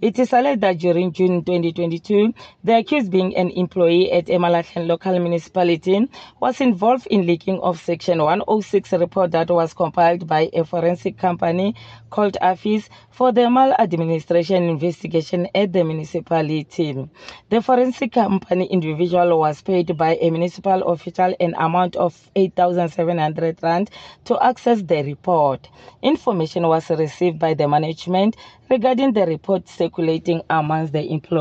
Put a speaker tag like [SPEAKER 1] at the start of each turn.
[SPEAKER 1] It is alleged that during June 2022, the accused being an employee at Emalahleni local municipality was involved in leaking of Section 106 report that was compiled by a forensic company called AFIS for the maladministration investigation at the municipality. The forensic company individual was paid by a municipal official an amount of 8,700 rand to access the report. Information was received by the management regarding the report circulating amongst the employees.